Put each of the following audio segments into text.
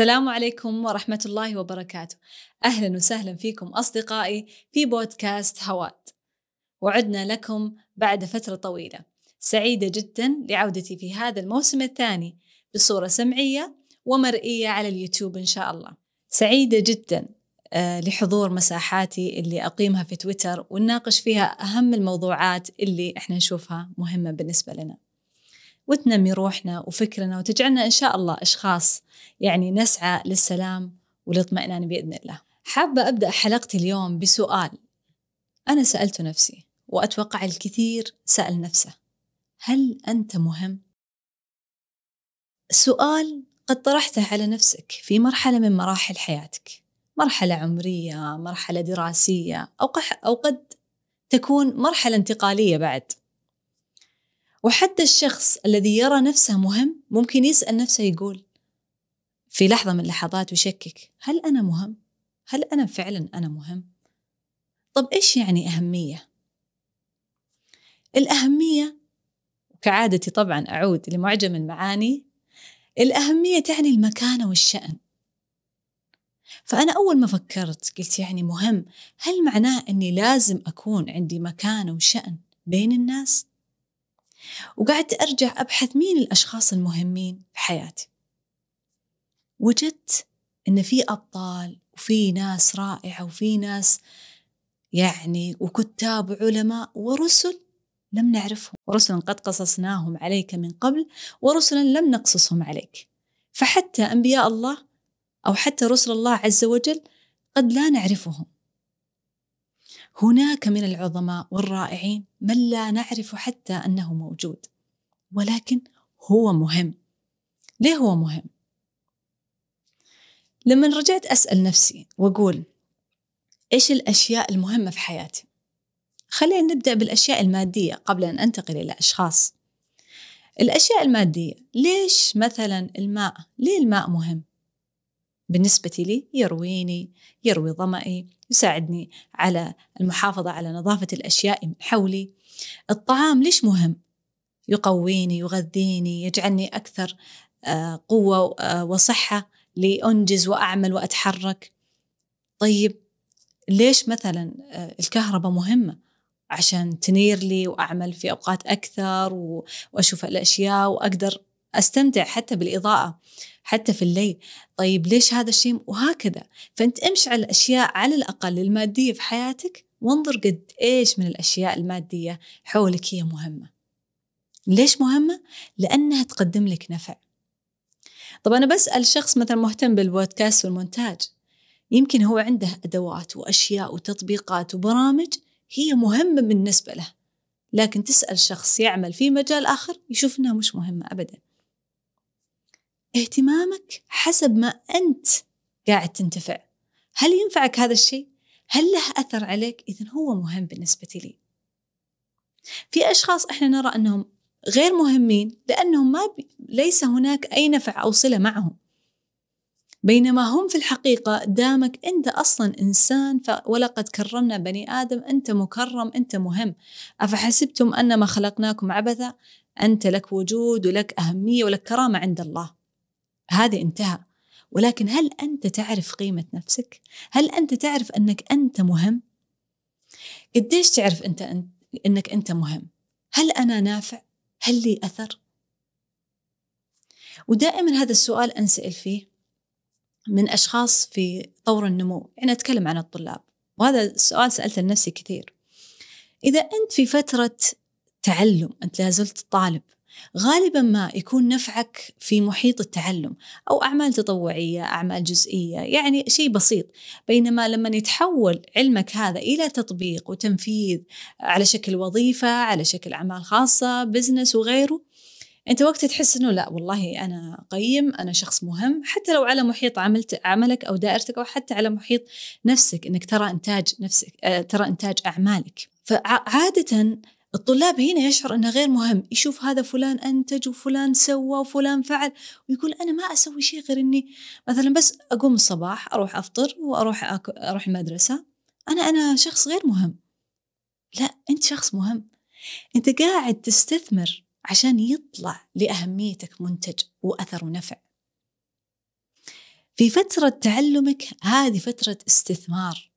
السلام عليكم ورحمة الله وبركاته. أهلا وسهلا فيكم أصدقائي في بودكاست هوات. وعدنا لكم بعد فترة طويلة. سعيدة جدا لعودتي في هذا الموسم الثاني بصورة سمعية ومرئية على اليوتيوب إن شاء الله. سعيدة جدا آه، لحضور مساحاتي اللي أقيمها في تويتر ونناقش فيها أهم الموضوعات اللي إحنا نشوفها مهمة بالنسبة لنا. وتنمي روحنا وفكرنا وتجعلنا إن شاء الله أشخاص يعني نسعى للسلام والاطمئنان بإذن الله. حابة أبدأ حلقتي اليوم بسؤال. أنا سألت نفسي وأتوقع الكثير سأل نفسه هل أنت مهم؟ سؤال قد طرحته على نفسك في مرحلة من مراحل حياتك. مرحلة عمرية مرحلة دراسية أو, أو قد تكون مرحلة انتقالية بعد. وحتى الشخص الذي يرى نفسه مهم ممكن يسأل نفسه يقول في لحظة من اللحظات ويشكك هل أنا مهم؟ هل أنا فعلا أنا مهم؟ طب إيش يعني أهمية؟ الأهمية كعادتي طبعا أعود لمعجم المعاني الأهمية تعني المكانة والشأن فأنا أول ما فكرت قلت يعني مهم هل معناه أني لازم أكون عندي مكانة وشأن بين الناس؟ وقعدت أرجع أبحث مين الأشخاص المهمين في حياتي. وجدت إن في أبطال وفي ناس رائعة وفي ناس يعني وكتاب وعلماء ورسل لم نعرفهم. ورسلا قد قصصناهم عليك من قبل ورسلا لم نقصصهم عليك. فحتى أنبياء الله أو حتى رسل الله عز وجل قد لا نعرفهم. هناك من العظماء والرائعين من لا نعرف حتى أنه موجود ولكن هو مهم. ليه هو مهم؟ لما رجعت أسأل نفسي وأقول إيش الأشياء المهمة في حياتي؟ خلينا نبدأ بالأشياء المادية قبل أن أنتقل إلى أشخاص. الأشياء المادية ليش مثلا الماء؟ ليه الماء مهم؟ بالنسبة لي يرويني يروي ظمئي يساعدني على المحافظة على نظافة الأشياء من حولي. الطعام ليش مهم؟ يقويني يغذيني يجعلني أكثر آه، قوة آه، وصحة لأنجز وأعمل وأتحرك. طيب ليش مثلا آه، الكهرباء مهمة؟ عشان تنير لي وأعمل في أوقات أكثر وأشوف الأشياء وأقدر أستمتع حتى بالإضاءة حتى في الليل. طيب ليش هذا الشيء؟ وهكذا. فأنت أمشي على الأشياء على الأقل المادية في حياتك وانظر قد إيش من الأشياء المادية حولك هي مهمة. ليش مهمة؟ لأنها تقدم لك نفع. طب أنا بسأل شخص مثلا مهتم بالبودكاست والمونتاج يمكن هو عنده أدوات وأشياء وتطبيقات وبرامج هي مهمة بالنسبة له. لكن تسأل شخص يعمل في مجال آخر يشوف إنها مش مهمة أبدا. اهتمامك حسب ما أنت قاعد تنتفع. هل ينفعك هذا الشيء؟ هل له أثر عليك؟ إذا هو مهم بالنسبة لي. في أشخاص إحنا نرى أنهم غير مهمين لأنهم ما بي... ليس هناك أي نفع أو صلة معهم. بينما هم في الحقيقة دامك أنت أصلا إنسان ف... ولقد كرمنا بني آدم أنت مكرم أنت مهم. أفحسبتم أنما خلقناكم عبثا؟ أنت لك وجود ولك أهمية ولك كرامة عند الله. هذا انتهى ولكن هل أنت تعرف قيمة نفسك؟ هل أنت تعرف أنك أنت مهم؟ قديش تعرف أنت, أنك أنت مهم؟ هل أنا نافع؟ هل لي أثر؟ ودائما هذا السؤال أنسأل فيه من أشخاص في طور النمو يعني أتكلم عن الطلاب وهذا السؤال سألته لنفسي كثير إذا أنت في فترة تعلم أنت لازلت طالب غالبا ما يكون نفعك في محيط التعلم أو أعمال تطوعية أعمال جزئية يعني شيء بسيط. بينما لما يتحول علمك هذا إلى تطبيق وتنفيذ على شكل وظيفة على شكل أعمال خاصة بزنس وغيره أنت وقتها تحس إنه لا والله أنا قيم أنا شخص مهم حتى لو على محيط عملت عملك أو دائرتك أو حتى على محيط نفسك إنك ترى إنتاج نفسك آه، ترى إنتاج أعمالك. فعاده الطلاب هنا يشعر إنه غير مهم يشوف هذا فلان أنتج وفلان سوى وفلان فعل ويقول أنا ما أسوي شيء غير إني مثلا بس أقوم الصباح أروح أفطر وأروح. أروح المدرسة أنا أنا شخص غير مهم. لا أنت شخص مهم. أنت قاعد تستثمر عشان يطلع لأهميتك منتج وأثر ونفع. في فترة تعلمك هذه فترة استثمار.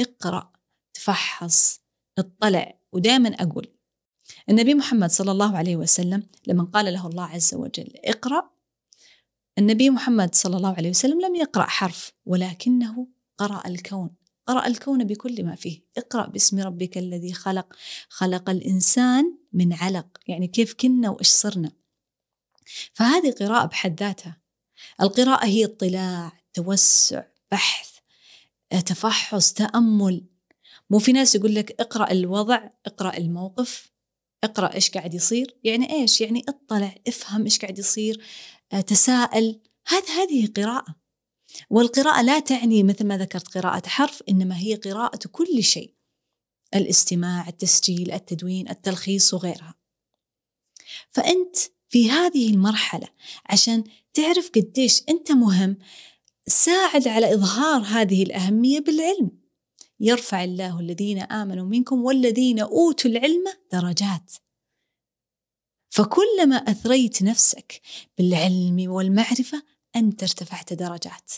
اقرأ تفحص اطلع ودائما أقول النبي محمد صلى الله عليه وسلم لما قال له الله عز وجل اقرأ. النبي محمد صلى الله عليه وسلم لم يقرأ حرف ولكنه قرأ الكون قرأ الكون بكل ما فيه. اقرأ باسم ربك الذي خلق خلق الإنسان من علق. يعني كيف كنا وإيش صرنا. فهذه قراءة بحد ذاتها. القراءة هي اطلاع توسع بحث تفحص تأمل. مو في ناس يقول لك اقرأ الوضع اقرأ الموقف اقرأ إيش قاعد يصير. يعني إيش؟ يعني اطلع افهم إيش قاعد يصير تساءل. هذه هذه قراءة. والقراءة لا تعني مثل ما ذكرت قراءة حرف إنما هي قراءة كل شيء. الاستماع التسجيل التدوين التلخيص وغيرها. فأنت في هذه المرحلة عشان تعرف قديش أنت مهم ساعد على إظهار هذه الأهمية بالعلم. يرفع الله الذين آمنوا منكم والذين أوتوا العلم درجات. فكلما أثريت نفسك بالعلم والمعرفة أنت ارتفعت درجات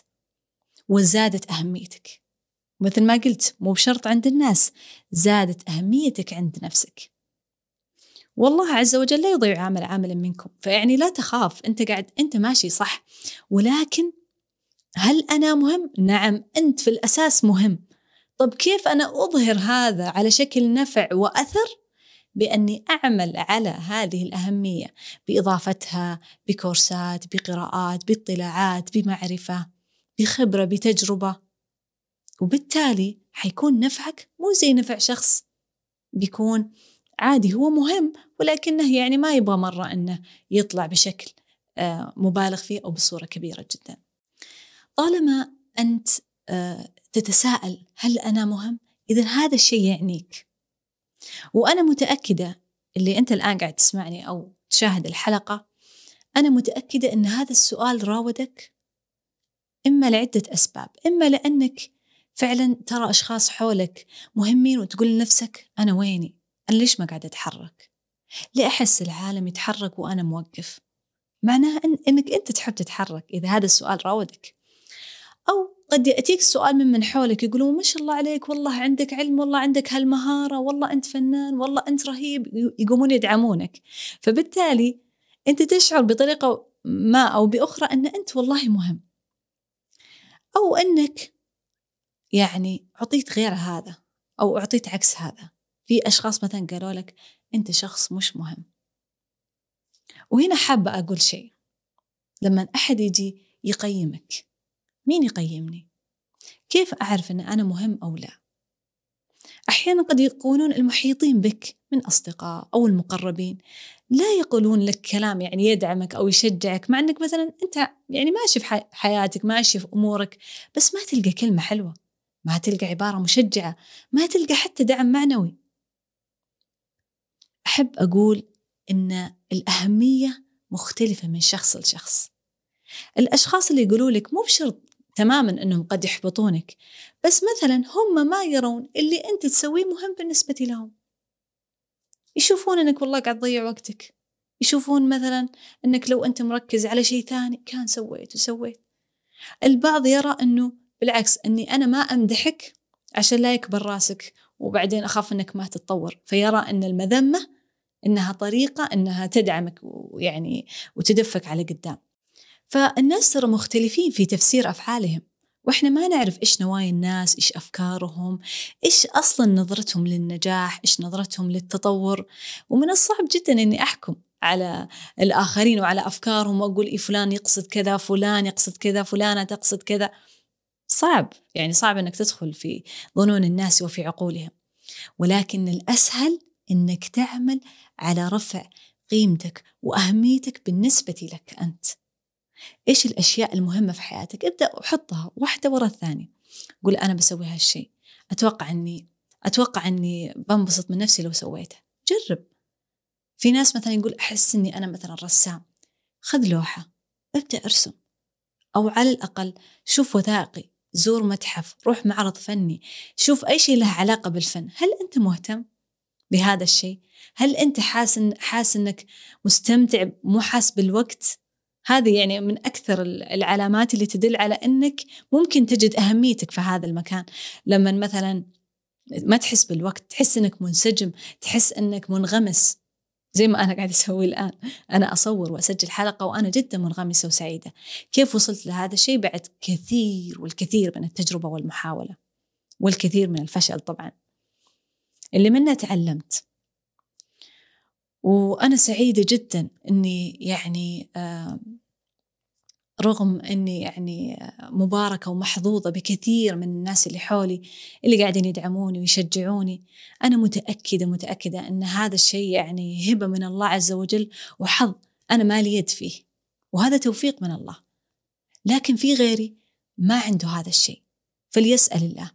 وزادت أهميتك. مثل ما قلت مو بشرط عند الناس زادت أهميتك عند نفسك. والله عز وجل لا يضيع عمل عامل منكم فيعني لا تخاف أنت قاعد أنت ماشي صح. ولكن هل أنا مهم؟ نعم أنت في الأساس مهم. طب كيف أنا أظهر هذا على شكل نفع وأثر؟ بأني أعمل على هذه الأهمية بإضافتها بكورسات بقراءات باطلاعات بمعرفة بخبرة بتجربة. وبالتالي حيكون نفعك مو زي نفع شخص. بيكون عادي هو مهم ولكنه يعني ما يبغى مرة أنه يطلع بشكل آه، مبالغ فيه أو بصورة كبيرة جدا. طالما أنت آه، تتساءل هل أنا مهم؟ إذا هذا الشيء يعنيك. وأنا متأكدة اللي أنت الآن قاعد تسمعني أو تشاهد الحلقة أنا متأكدة أن هذا السؤال راودك إما لعدة أسباب إما لأنك فعلا ترى أشخاص حولك مهمين وتقول لنفسك أنا ويني؟ أنا ليش ما قاعد أتحرك؟ ليه أحس العالم يتحرك وأنا موقف؟ معناها إن إنك أنت تحب تتحرك إذا هذا السؤال راودك. أو قد يأتيك السؤال من من حولك يقولون ما شاء الله عليك والله عندك علم والله عندك هالمهارة والله أنت فنان والله أنت رهيب يقومون يدعمونك. فبالتالي أنت تشعر بطريقة ما أو بأخرى أن أنت والله مهم. أو أنك يعني أعطيت غير هذا أو أعطيت عكس هذا. في أشخاص مثلا قالوا لك أنت شخص مش مهم. وهنا حابة أقول شيء. لما أحد يجي يقيمك مين يقيمني؟ كيف أعرف أن أنا مهم أو لا؟ أحيانا قد يكونون المحيطين بك من أصدقاء أو المقربين لا يقولون لك كلام يعني يدعمك أو يشجعك مع أنك مثلا أنت يعني ماشي في حياتك ماشي في أمورك بس ما تلقى كلمة حلوة ما تلقى عبارة مشجعة ما تلقى حتى دعم معنوي أحب أقول إن الأهمية مختلفة من شخص لشخص الأشخاص اللي يقولوا لك مو بشرط تماما إنهم قد يحبطونك. بس مثلا هم ما يرون اللي أنت تسويه مهم بالنسبة لهم. يشوفون إنك والله قاعد تضيع وقتك. يشوفون مثلا إنك لو أنت مركز على شيء ثاني كان سويت وسويت. البعض يرى إنه بالعكس إني أنا ما أمدحك عشان لا يكبر راسك وبعدين أخاف إنك ما تتطور. فيرى إن المذمة إنها طريقة إنها تدعمك ويعني وتدفك على قدام. فالناس ترى مختلفين في تفسير أفعالهم وإحنا ما نعرف إيش نوايا الناس، إيش أفكارهم، إيش أصلا نظرتهم للنجاح، إيش نظرتهم للتطور، ومن الصعب جدا إني أحكم على الآخرين وعلى أفكارهم وأقول إيه فلان يقصد كذا، فلان يقصد كذا، فلانه تقصد كذا. صعب يعني صعب إنك تدخل في ظنون الناس وفي عقولهم. ولكن الأسهل إنك تعمل على رفع قيمتك وأهميتك بالنسبة لك أنت. إيش الأشياء المهمة في حياتك؟ ابدأ وحطها واحدة ورا الثانية. قول أنا بسوي هالشيء أتوقع أني أتوقع أني بنبسط من نفسي لو سويته. جرب. في ناس مثلا يقول أحس أني أنا مثلا رسام. خذ لوحة. ابدأ ارسم. أو على الأقل شوف وثائقي. زور متحف. روح معرض فني. شوف أي شيء له علاقة بالفن. هل أنت مهتم بهذا الشيء هل أنت حاس حاس أنك مستمتع مو حاس بالوقت؟ هذه يعني من أكثر العلامات اللي تدل على أنك ممكن تجد أهميتك في هذا المكان. لما مثلا ما تحس بالوقت تحس أنك منسجم تحس أنك منغمس. زي ما أنا قاعدة أسوي الآن. أنا أصور وأسجل حلقة وأنا جدا منغمسة وسعيدة. كيف وصلت لهذا الشيء؟ بعد كثير والكثير من التجربة والمحاولة. والكثير من الفشل طبعا. اللي منه تعلمت. وأنا سعيدة جدا أني يعني رغم أني يعني مباركة ومحظوظة بكثير من الناس اللي حولي اللي قاعدين يدعموني ويشجعوني أنا متأكدة متأكدة أن هذا الشيء يعني هبة من الله عز وجل وحظ أنا ما لي يد فيه وهذا توفيق من الله. لكن في غيري ما عنده هذا الشيء. فليسأل الله.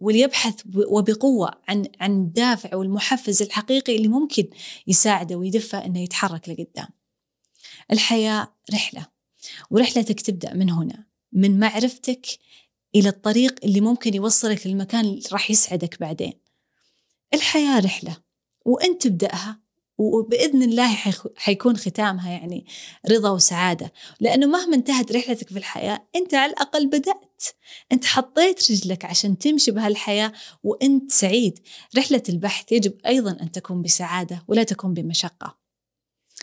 وليبحث وبقوة عن عن الدافع والمحفز الحقيقي اللي ممكن يساعده ويدفه إنه يتحرك لقدام. الحياة رحلة ورحلتك تبدأ من هنا من معرفتك إلى الطريق اللي ممكن يوصلك للمكان اللي راح يسعدك بعدين. الحياة رحلة وأنت تبدأها وبإذن الله حيكون ختامها يعني رضا وسعادة. لأنه مهما انتهت رحلتك في الحياة أنت على الأقل بدأت. أنت حطيت رجلك عشان تمشي بهالحياة وأنت سعيد. رحلة البحث يجب أيضا أن تكون بسعادة ولا تكون بمشقة.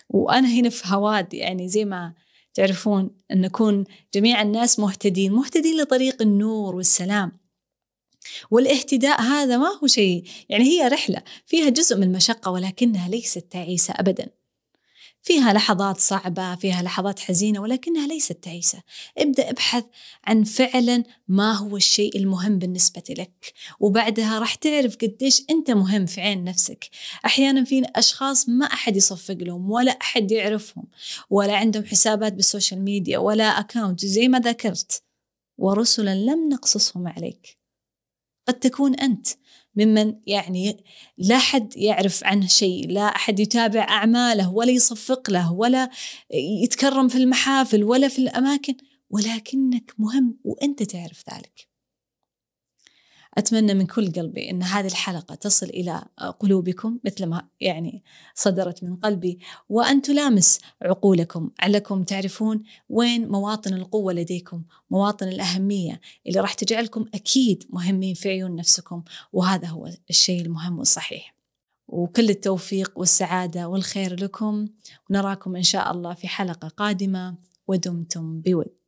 وأنا هنا في هواد يعني زي ما تعرفون أن نكون جميع الناس مهتدين مهتدين لطريق النور والسلام. والاهتداء هذا ما هو شيء يعني هي رحلة فيها جزء من المشقة ولكنها ليست تعيسة أبدا. فيها لحظات صعبة فيها لحظات حزينة ولكنها ليست تعيسة. ابدأ ابحث عن فعلا ما هو الشيء المهم بالنسبة لك وبعدها راح تعرف قديش أنت مهم في عين نفسك. أحيانا في أشخاص ما أحد يصفق لهم ولا أحد يعرفهم ولا عندهم حسابات بال social media ولا account زي ما ذكرت. ورسلا لم نقصصهم عليك. قد تكون أنت. ممن يعني لا حد يعرف عنه شيء لا أحد يتابع أعماله ولا يصفق له ولا يتكرم في المحافل ولا في الأماكن. ولكنك مهم وأنت تعرف ذلك. أتمنى من كل قلبي أن هذه الحلقة تصل إلى قلوبكم مثل ما يعني صدرت من قلبي وأن تلامس عقولكم علكم تعرفون وين مواطن القوة لديكم مواطن الأهمية اللي راح تجعلكم أكيد مهمين في عيون نفسكم وهذا هو الشيء المهم والصحيح. وكل التوفيق والسعادة والخير لكم ونراكم إن شاء الله في حلقة قادمة ودمتم بود.